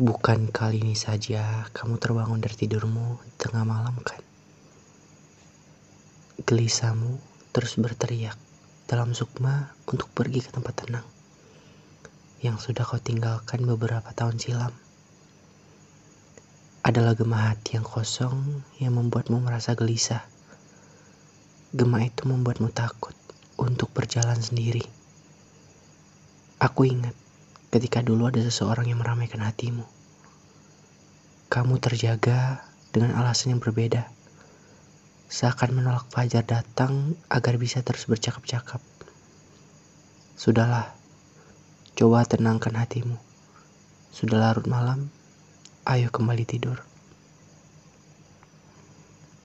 Bukan kali ini saja kamu terbangun dari tidurmu tengah malam kan? Gelisahmu terus berteriak dalam sukma untuk pergi ke tempat tenang yang sudah kau tinggalkan beberapa tahun silam. Adalah gemah hati yang kosong yang membuatmu merasa gelisah. Gemah itu membuatmu takut untuk berjalan sendiri. Aku ingat ketika dulu ada seseorang yang meramaikan hatimu. Kamu terjaga dengan alasan yang berbeda. Seakan menolak fajar datang agar bisa terus bercakap-cakap. Sudahlah, coba tenangkan hatimu. Sudah larut malam, ayo kembali tidur.